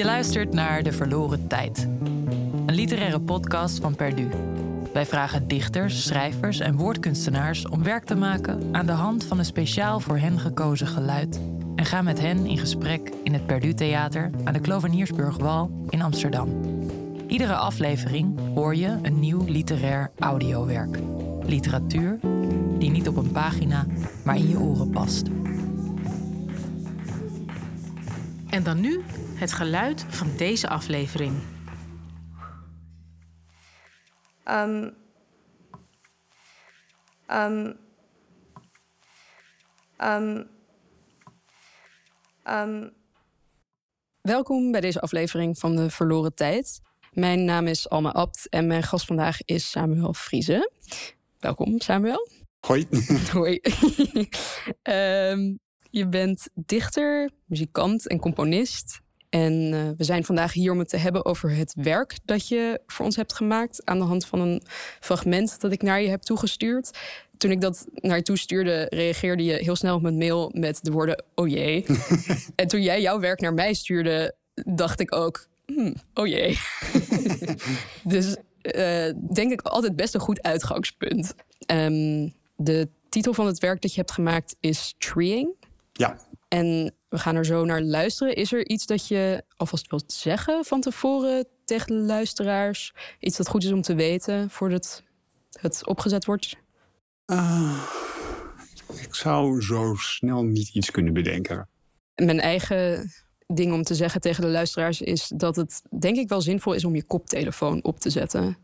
Je luistert naar De Verloren Tijd, een literaire podcast van Perdu. Wij vragen dichters, schrijvers en woordkunstenaars om werk te maken aan de hand van een speciaal voor hen gekozen geluid en gaan met hen in gesprek in het Perdu Theater aan de Kloveniersburgwal in Amsterdam. Iedere aflevering hoor je een nieuw literair audiowerk. Literatuur die niet op een pagina, maar in je oren past. En dan nu het geluid van deze aflevering. Um, um, um, um. Welkom bij deze aflevering van De Verloren Tijd. Mijn naam is Alma Abt en mijn gast vandaag is Samuel Friese. Welkom, Samuel. Hoi. Hoi. um, je bent dichter, muzikant en componist. En uh, we zijn vandaag hier om het te hebben over het werk dat je voor ons hebt gemaakt. Aan de hand van een fragment dat ik naar je heb toegestuurd. Toen ik dat naar je toestuurde, reageerde je heel snel op mijn mail met de woorden: Oh jee. en toen jij jouw werk naar mij stuurde, dacht ik ook: hmm, Oh jee. dus uh, denk ik altijd best een goed uitgangspunt. Um, de titel van het werk dat je hebt gemaakt is Treeing. Ja. En we gaan er zo naar luisteren. Is er iets dat je alvast wilt zeggen van tevoren tegen de luisteraars? Iets dat goed is om te weten voordat het opgezet wordt? Uh, ik zou zo snel niet iets kunnen bedenken. Mijn eigen ding om te zeggen tegen de luisteraars is dat het denk ik wel zinvol is om je koptelefoon op te zetten.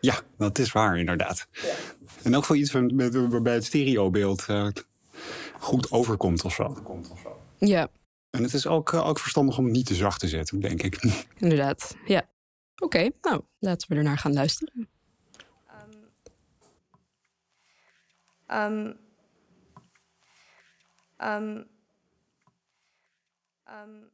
Ja, dat is waar inderdaad. Ja. En ook wel iets waarbij het stereobeeld uh, goed overkomt of zo. Ja. En het is ook, ook verstandig om het niet te zacht te zetten, denk ik. Inderdaad, ja. Oké, okay, nou, laten we ernaar gaan luisteren. Um, um, um, um,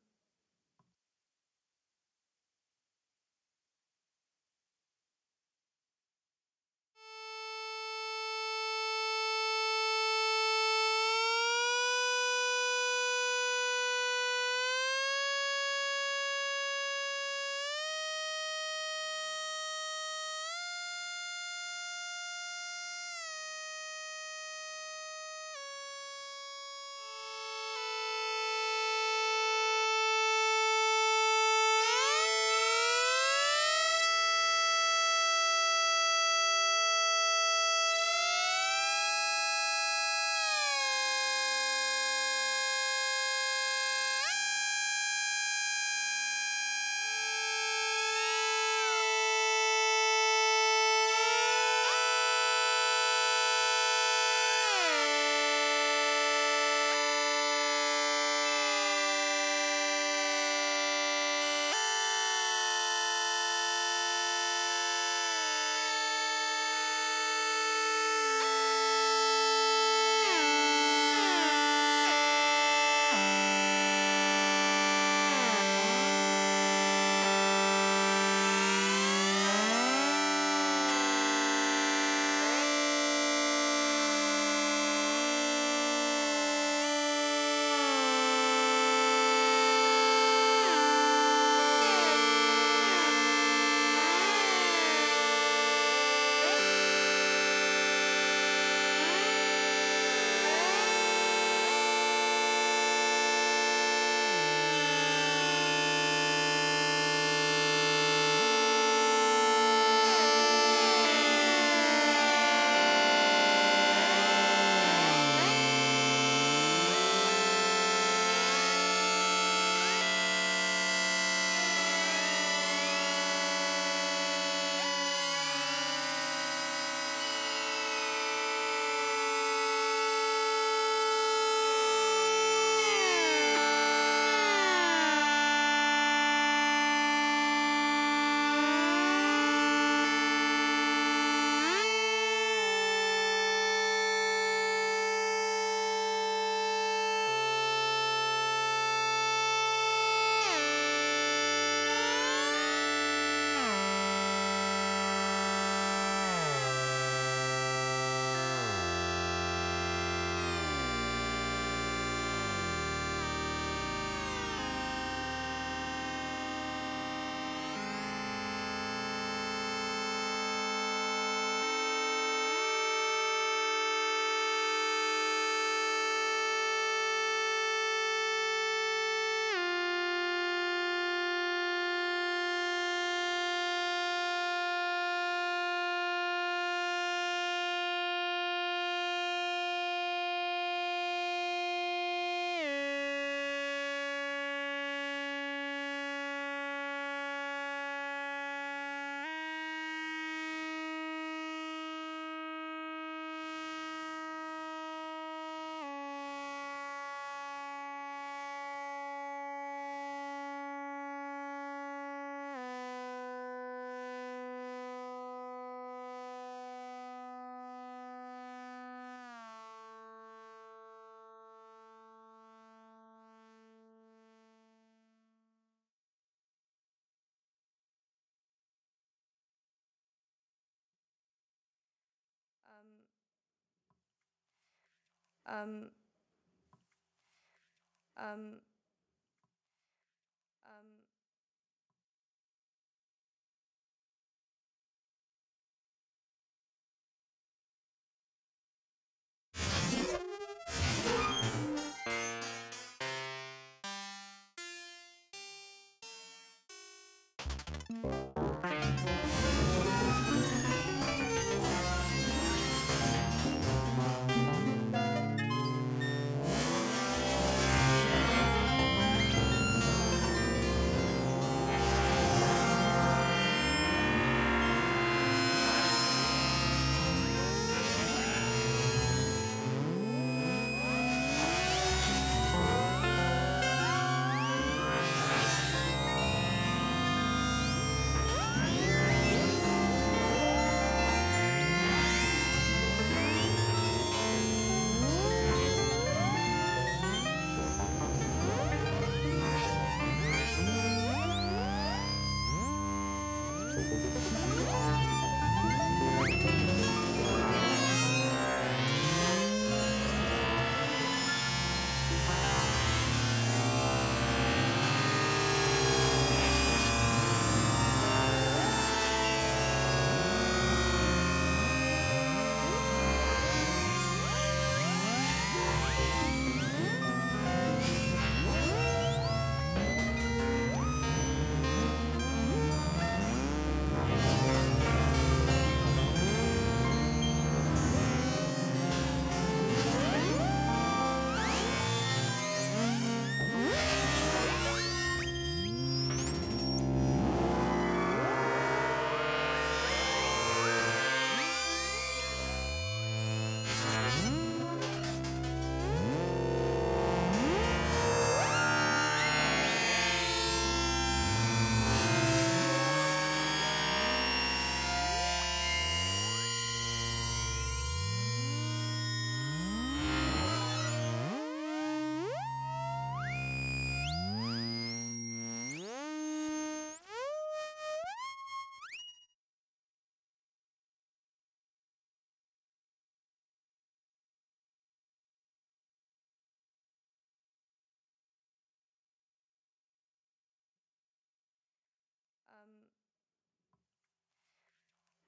um, um, 何?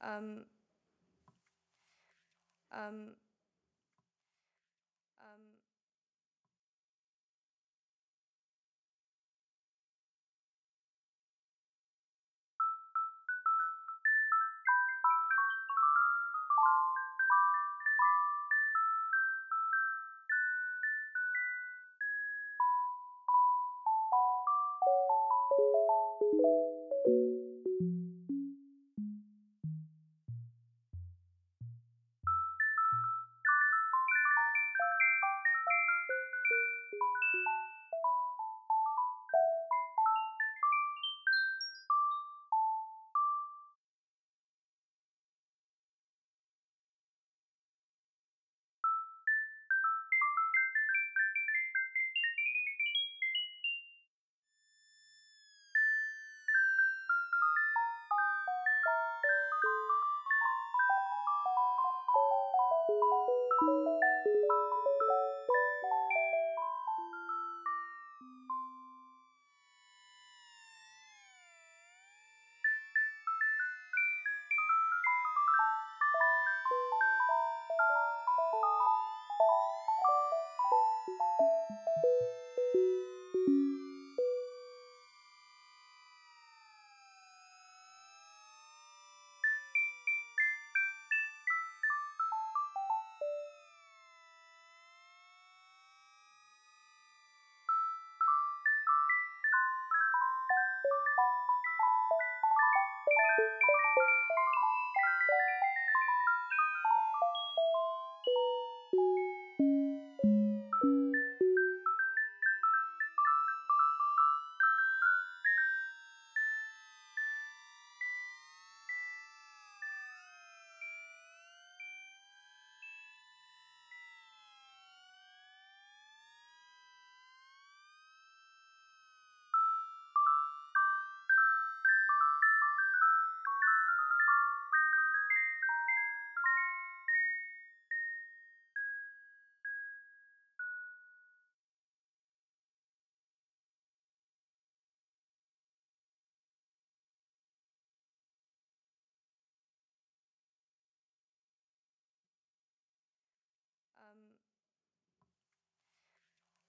Um, um, um,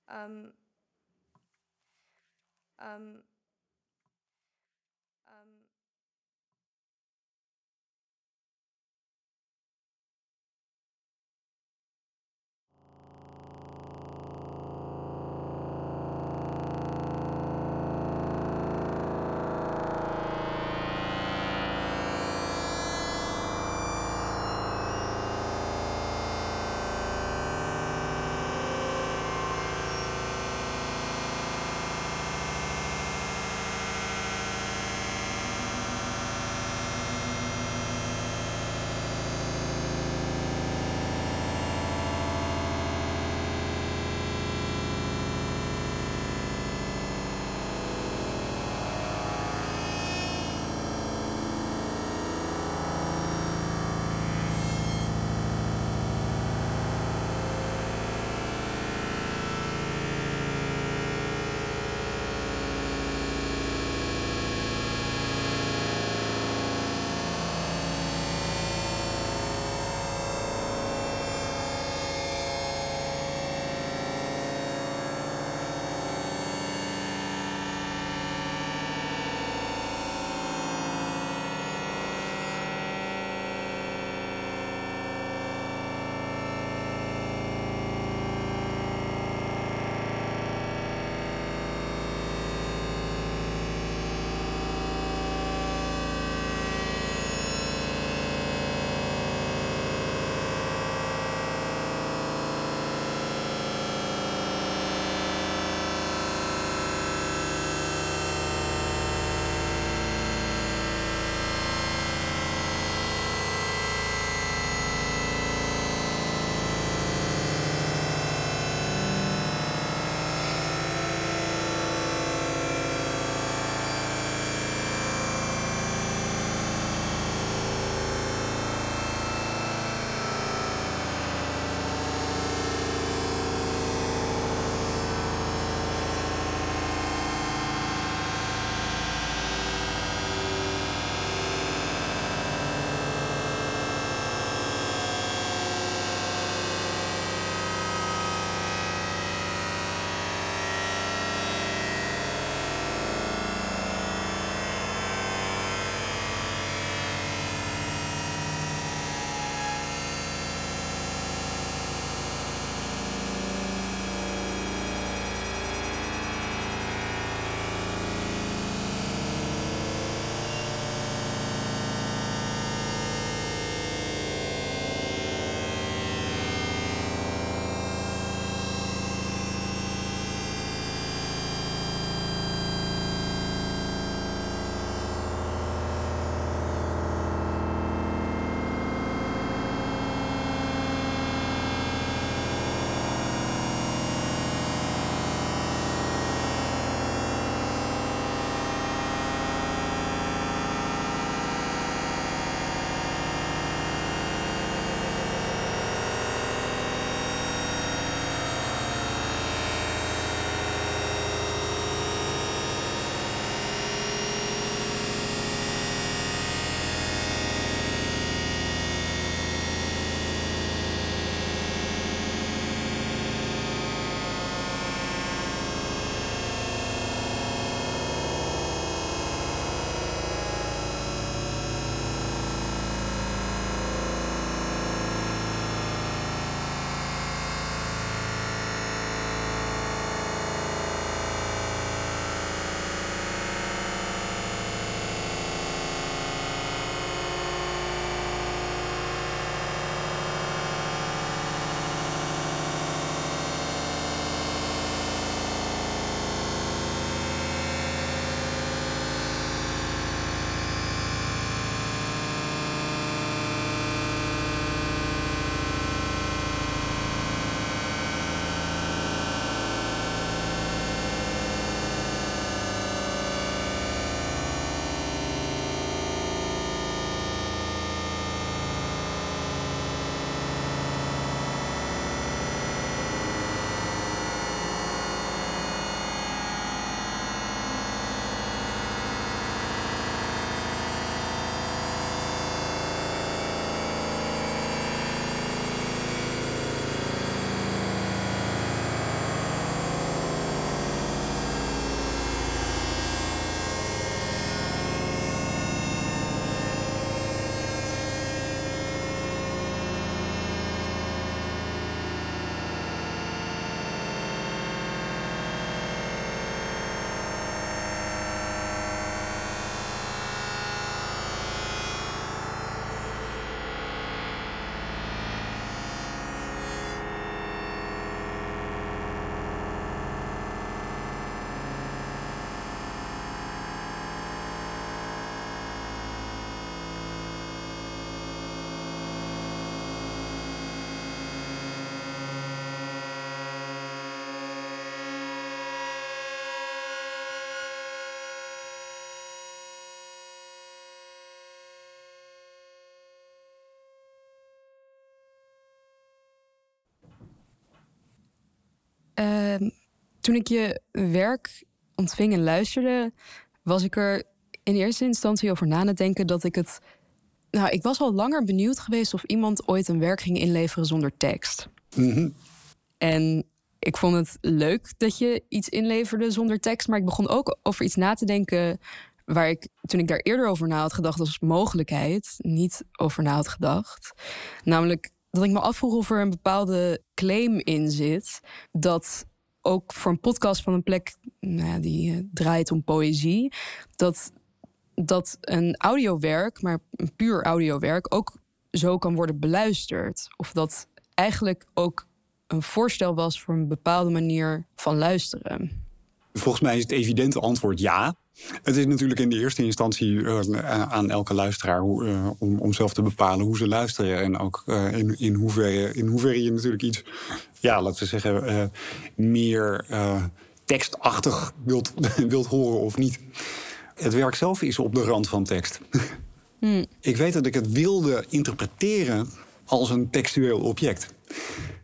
um, um, ehm, toen ik je werk ontving en luisterde, was ik er in eerste instantie over na het denken dat ik het. Nou, ik was al langer benieuwd geweest of iemand ooit een werk ging inleveren zonder tekst. Mhm. En ik vond het leuk dat je iets inleverde zonder tekst. Maar ik begon ook over iets na te denken waar ik toen ik daar eerder over na had gedacht als mogelijkheid, niet over na had gedacht. Namelijk dat ik me afvroeg of er een bepaalde claim in zit dat ook voor een podcast van een plek nou die eh, draait om poëzie, dat, dat een audiowerk, maar een puur audiowerk, ook zo kan worden beluisterd. Of dat eigenlijk ook een voorstel was voor een bepaalde manier van luisteren. Volgens mij is het evidente antwoord ja. Het is natuurlijk in de eerste instantie eh, aan elke luisteraar hoe, eh, om, om zelf te bepalen hoe ze luisteren. En ook eh, in, in, hoeverre, in hoeverre je natuurlijk iets, ja, laten we zeggen, meer tekstachtig wilt, wilt horen of niet. Het werk zelf is op de rand van tekst. Hmm. Ik weet dat ik het wilde interpreteren als een textueel object.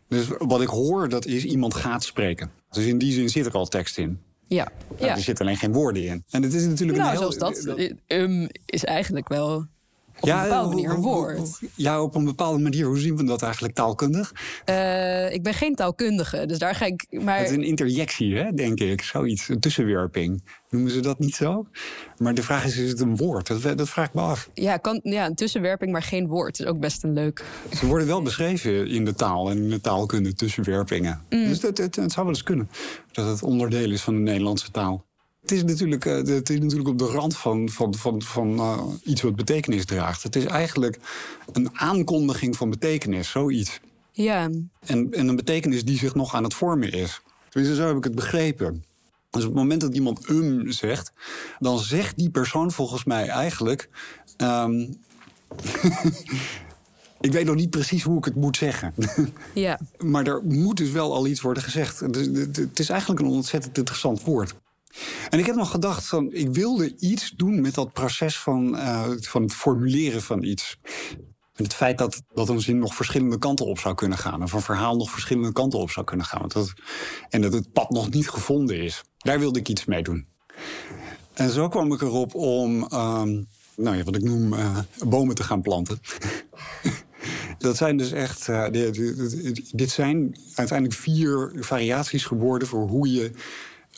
Dus wat ik hoor, dat is iemand gaat spreken. Dus in die zin zit er al tekst in. Ja, Ja. ja. Er zit alleen geen woorden in. En het is natuurlijk Nou, een heel... zelfs dat. Um, is eigenlijk wel op Ja, een bepaalde manier een woord. Ja, op een bepaalde manier. Hoe zien we dat eigenlijk taalkundig? Eh, ik ben geen taalkundige, dus daar ga ik. Maar Het is een interjectie, hè, denk ik. Zoiets, een tussenwerping. Noemen ze dat niet zo? Maar de vraag is, is het een woord? Dat, dat vraag ik me af. ja, kan, ja, een tussenwerping, maar geen woord. is ook best een leuk. Ze worden wel beschreven in de taal en in de taalkunde tussenwerpingen. Mm. Dus dat, het, het zou wel eens kunnen dat het onderdeel is van de Nederlandse taal. Het is natuurlijk, eh, het is natuurlijk op de rand van, van, van, van eh, iets wat betekenis draagt. Het is eigenlijk een aankondiging van betekenis, zoiets. Ja, En, en een betekenis die zich nog aan het vormen is. Tenminste, zo heb ik het begrepen. Dus op het moment dat iemand um zegt, dan zegt die persoon volgens mij eigenlijk. ehm, ik weet nog niet precies hoe ik het moet zeggen. ja. maar er moet dus wel al iets worden gezegd. Het is- Het het is eigenlijk een ontzettend interessant woord. En ik heb nog gedacht van, ik wilde iets doen met dat proces van, eh, van het formuleren van iets. Het feit dat, dat een zin nog verschillende kanten op zou kunnen gaan. Of een verhaal nog verschillende kanten op zou kunnen gaan. Want dat, en dat het pad nog niet gevonden is. Daar wilde ik iets mee doen. En zo kwam ik erop om, ehm, nou ja, wat ik noem, eh, bomen te gaan planten. Dat zijn dus echt. eh, di- di- di- dit zijn uiteindelijk vier variaties geworden voor hoe je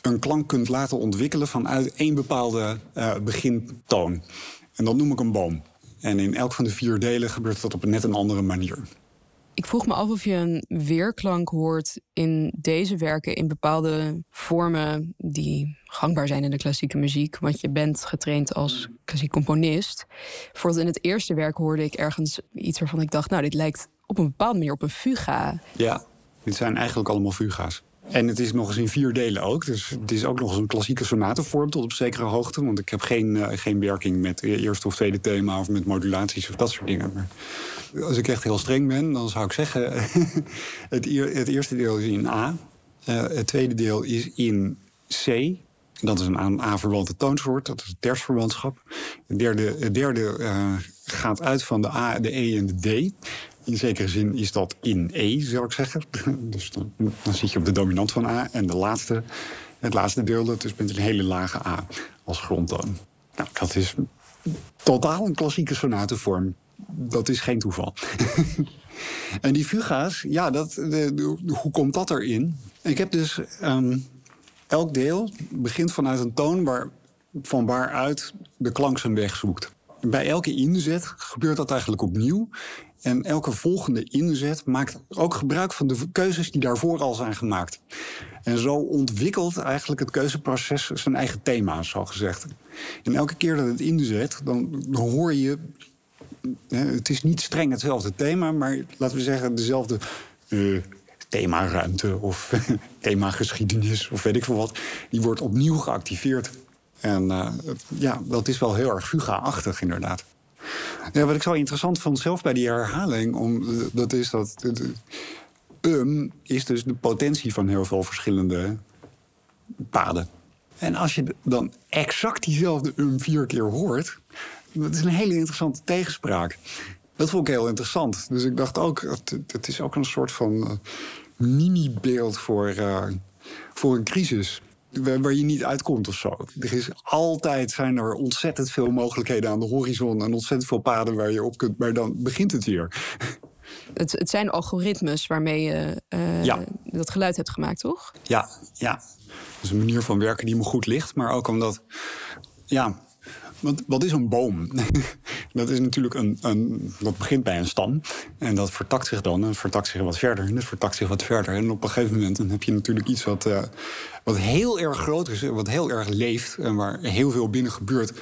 een klank kunt laten ontwikkelen vanuit één bepaalde eh, begintoon. En dat noem ik een boom. En in elk van de vier delen gebeurt dat op een net een andere manier. Ik vroeg me af of je een weerklank hoort in deze werken in bepaalde vormen die gangbaar zijn in de klassieke muziek. Want je bent getraind als klassiek componist. Bijvoorbeeld in het eerste werk hoorde ik ergens iets waarvan ik dacht, nou, dit lijkt op een bepaalde manier op een fuga. Ja, dit zijn eigenlijk allemaal fuga's. En het is nog eens in vier delen ook. Dus het is ook nog eens een klassieke sonatenvorm tot op zekere hoogte. Want ik heb geen, eh, geen werking met het eerste of tweede thema of met modulaties of dat soort dingen. Maar als ik echt heel streng ben, dan zou ik zeggen: het, het eerste deel is in A. Eh, het tweede deel is in C. Dat is een A-verwante toonsoort, dat is het tersverwantschap. Het derde, het derde eh, gaat uit van de A, de E en de D. In zekere zin is dat in E, zou ik zeggen. Dus dan, zit je op de dominant van A. En de laatste, het laatste deel, dat is met een hele lage A als grondtoon. Nou, dat is totaal een klassieke sonatenvorm. Dat is geen toeval. en die fuga's, ja, dat, hoe komt dat erin? Ik heb dus ehm, elk deel begint vanuit een toon waar, van waaruit de klank zijn weg zoekt. Bij elke inzet gebeurt dat eigenlijk opnieuw. En elke volgende inzet maakt ook gebruik van de keuzes die daarvoor al zijn gemaakt. En zo ontwikkelt eigenlijk het keuzeproces zijn eigen thema, zo gezegd. En elke keer dat het inzet, dan hoor je het is niet streng hetzelfde thema, maar laten we zeggen dezelfde eh, thema ruimte of thema geschiedenis of weet ik veel wat. Die wordt opnieuw geactiveerd. En eh, ja, dat is wel heel erg fuga-achtig inderdaad. Ja, wat ik zo interessant vond zelf bij die herhaling, om, dat is dat um is dus de potentie van heel veel verschillende paden. En als je dan exact diezelfde um vier keer hoort, dat is een hele interessante tegenspraak. Dat vond ik heel interessant. Dus ik dacht ook, het, is ook een soort van mini-beeld voor, uh, voor een crisis. Waar je niet uitkomt of zo. Er is altijd zijn er ontzettend veel mogelijkheden aan de horizon en ontzettend veel paden waar je op kunt, maar dan begint het weer. Het, het zijn algoritmes waarmee je uh, dat geluid hebt gemaakt, toch? Ja, ja. Dat is een manier van werken die me goed ligt, maar ook omdat, ja, wat, wat is een boom? dat is natuurlijk een, een. Dat begint bij een stam. En dat vertakt zich dan. En vertakt zich wat verder. En dat vertakt zich wat verder. En op een gegeven moment dan heb je natuurlijk iets wat, uh, wat heel erg groot is. Wat heel erg leeft. En waar heel veel binnen gebeurt.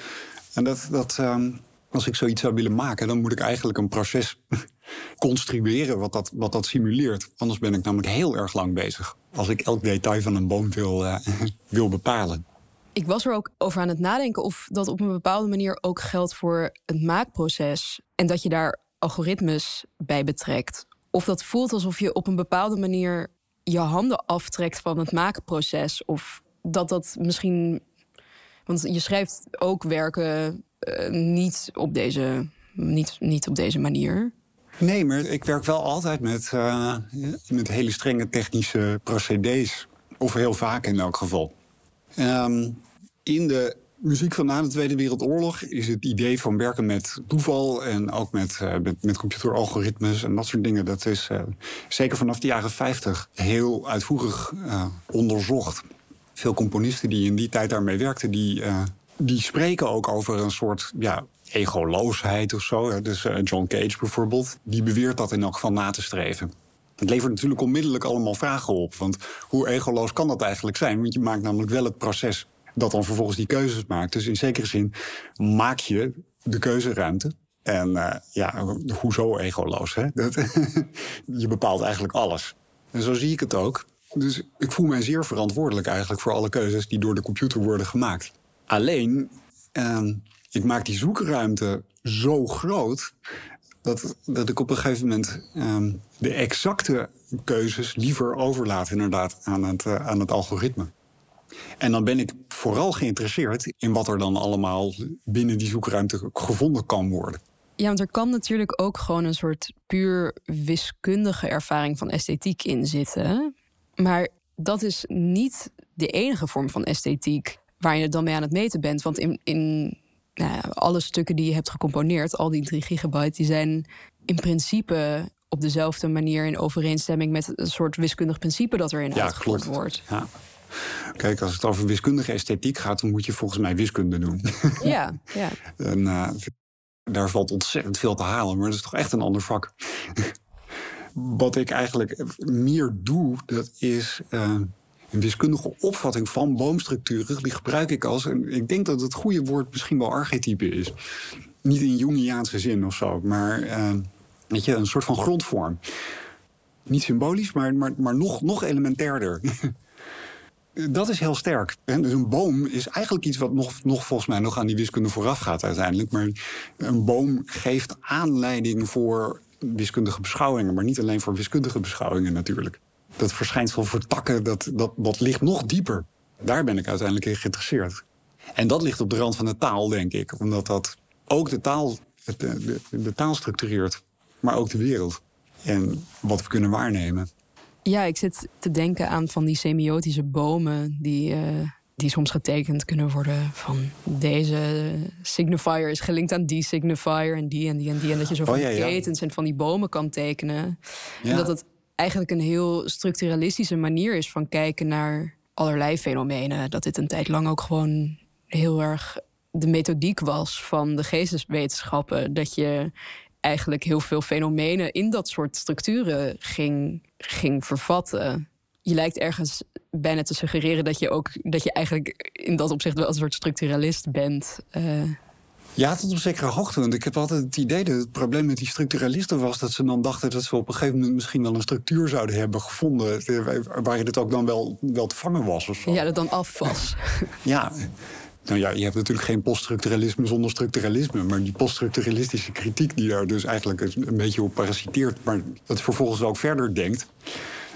En dat. dat um, als ik zoiets zou willen maken, dan moet ik eigenlijk een proces construeren wat dat, wat dat simuleert. Anders ben ik namelijk heel erg lang bezig. Als ik elk detail van een boom wil, uh, wil bepalen. Ik was er ook over aan het nadenken of dat op een bepaalde manier ook geldt voor het maakproces. En dat je daar algoritmes bij betrekt. Of dat voelt alsof je op een bepaalde manier je handen aftrekt van het maakproces. Of dat dat misschien. Want je schrijft ook werken uh, niet, op deze, niet, niet op deze manier. Nee, maar ik werk wel altijd met, uh, met hele strenge technische procedés. Of heel vaak in elk geval. Um, in de muziek van na de Tweede Wereldoorlog is het idee van werken met toeval en ook met, uh, met, computeralgoritmes en dat soort dingen, dat is uh, zeker vanaf de jaren 50 heel uitvoerig uh, onderzocht. Veel componisten die in die tijd daarmee werkten, die, die spreken ook over een soort ja, egoloosheid of zo. Dus John Cage bijvoorbeeld, die beweert dat in elk geval na te streven. Het levert natuurlijk onmiddellijk allemaal vragen op. Want hoe egoloos kan dat eigenlijk zijn? Want je maakt namelijk wel het proces dat dan vervolgens die keuzes maakt. Dus in zekere zin maak je de keuzeruimte. En uh, ja, hoezo egoloos? Hè? Dat, je bepaalt eigenlijk alles. En zo zie ik het ook. Dus ik voel mij zeer verantwoordelijk eigenlijk voor alle keuzes die door de computer worden gemaakt. Alleen, uh, ik maak die zoekruimte zo groot dat, dat ik op een gegeven moment uh, de exacte keuzes liever overlaat inderdaad aan het, uh, aan het algoritme. En dan ben ik vooral geïnteresseerd in wat er dan allemaal binnen die zoekruimte gevonden kan worden. Ja, want er kan natuurlijk ook gewoon een soort puur wiskundige ervaring van esthetiek in zitten. Maar dat is niet de enige vorm van esthetiek waar je dan mee aan het meten bent. Want in, in nou ja, alle stukken die je hebt gecomponeerd, al die 3 gigabyte, die zijn in principe op dezelfde manier in overeenstemming met een soort wiskundig principe dat erin ja, uitgevoerd wordt. Ja. Kijk, als het over wiskundige esthetiek gaat, dan moet je volgens mij wiskunde doen. Ja, ja. en, uh, daar valt ontzettend veel te halen, maar dat is toch echt een ander vak. Wat ik eigenlijk meer doe, dat is uh, een wiskundige opvatting van boomstructuren. Die gebruik ik als, en ik denk dat het goede woord misschien wel archetype is. Niet in Jungiaanse zin of zo, maar uh, weet je, een soort van grondvorm. Niet symbolisch, maar, maar, maar nog, nog elementairder. Dat is heel sterk. Dus een boom is eigenlijk iets wat nog, nog volgens mij nog aan die wiskunde vooraf gaat uiteindelijk. Maar een boom geeft aanleiding voor wiskundige beschouwingen, maar niet alleen voor wiskundige beschouwingen natuurlijk. Dat verschijnsel voor takken, dat, dat, dat ligt nog dieper. Daar ben ik uiteindelijk in geïnteresseerd. En dat ligt op de rand van de taal, denk ik. Omdat dat ook de taal, de, de taal structureert, maar ook de wereld. En wat we kunnen waarnemen. Ja, ik zit te denken aan van die semiotische bomen die, uh, die soms getekend kunnen worden van deze signifier is gelinkt aan die signifier en die en die en die. En dat je zo van oh, ja, ja. ketens en van die bomen kan tekenen. Ja. En dat het eigenlijk een heel structuralistische manier is van kijken naar allerlei fenomenen. Dat dit een tijd lang ook gewoon heel erg de methodiek was van de geesteswetenschappen. Dat je eigenlijk heel veel fenomenen in dat soort structuren ging, ging vervatten. Je lijkt ergens bijna te suggereren dat je ook dat je eigenlijk in dat opzicht wel een soort structuralist bent. Uh. Ja, tot op zekere hoogte. Want ik heb altijd het idee dat het probleem met die structuralisten was dat ze dan dachten dat ze op een gegeven moment misschien wel een structuur zouden hebben gevonden. Waar je het ook dan wel, wel te vangen was. Of zo. Ja, dat dan af was. ja. Nou ja, je hebt natuurlijk geen poststructuralisme zonder structuralisme. Maar die poststructuralistische kritiek die daar dus eigenlijk een beetje op parasiteert... maar dat vervolgens ook verder denkt...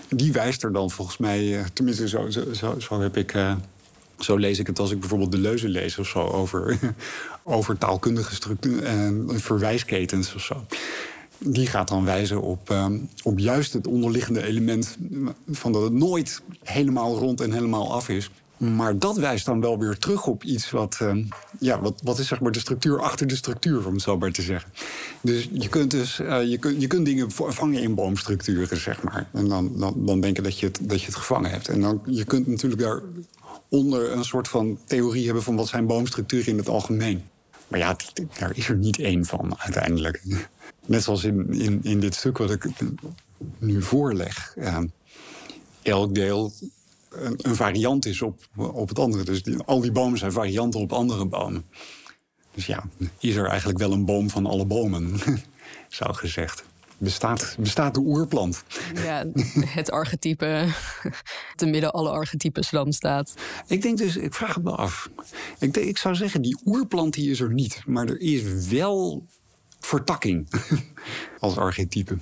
die wijst er dan volgens mij... Eh, tenminste, zo, zo, zo heb ik... Uh, zo lees ik het als ik bijvoorbeeld de leuzen lees of zo... over, over taalkundige structuur en verwijsketens of zo. die gaat dan wijzen op, op juist het onderliggende element van dat het nooit helemaal rond en helemaal af is. Maar dat wijst dan wel weer terug op iets wat, ehm, ja, wat, wat is zeg maar de structuur achter de structuur, om het zo maar te zeggen. Dus je kunt dus eh, je kunt, je kunt dingen vangen in boomstructuren, zeg maar. En dan, dan, dan denken dat je, het, dat je het gevangen hebt. En dan, je kunt natuurlijk daaronder een soort van theorie hebben van wat zijn boomstructuren in het algemeen. Maar ja, daar is er niet één van uiteindelijk. Net zoals in, in, in dit stuk wat ik nu voorleg. Uh, elk deel een, een, variant is op, op het andere. Dus die, al die bomen zijn varianten op andere bomen. Dus ja, is er eigenlijk wel een boom van alle bomen, zou gezegd. Bestaat, bestaat de oerplant? Ja, het archetype, te midden alle archetypes dan staat. Ik denk dus, ik vraag het me af. Ik, denk, ik zou zeggen, die oerplant die is er niet. Maar er is wel vertakking als archetype.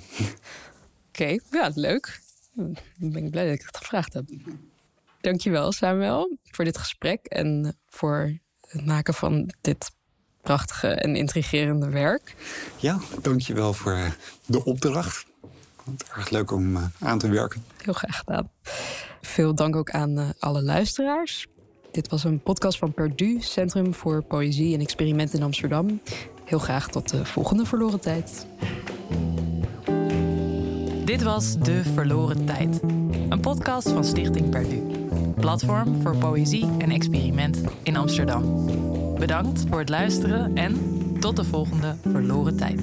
Oké, ja, leuk. Dan ben ik blij dat ik het gevraagd heb. Dankjewel, Samuel, voor dit gesprek en voor het maken van dit prachtige en intrigerende werk. Ja, dankjewel voor eh, de opdracht. Erg leuk om eh, aan te werken. Heel graag gedaan. Veel dank ook aan eh, alle luisteraars. Dit was een podcast van Perdu, Centrum voor Poëzie en Experiment in Amsterdam. Heel graag tot de volgende verloren tijd. Dit was De Verloren Tijd, een podcast van Stichting Perdu, platform voor poëzie en experiment in Amsterdam. Bedankt voor het luisteren en tot de volgende Verloren Tijd.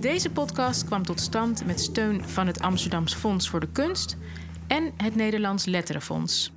Deze podcast kwam tot stand met steun van het Amsterdams Fonds voor de Kunst en het Nederlands Letterenfonds.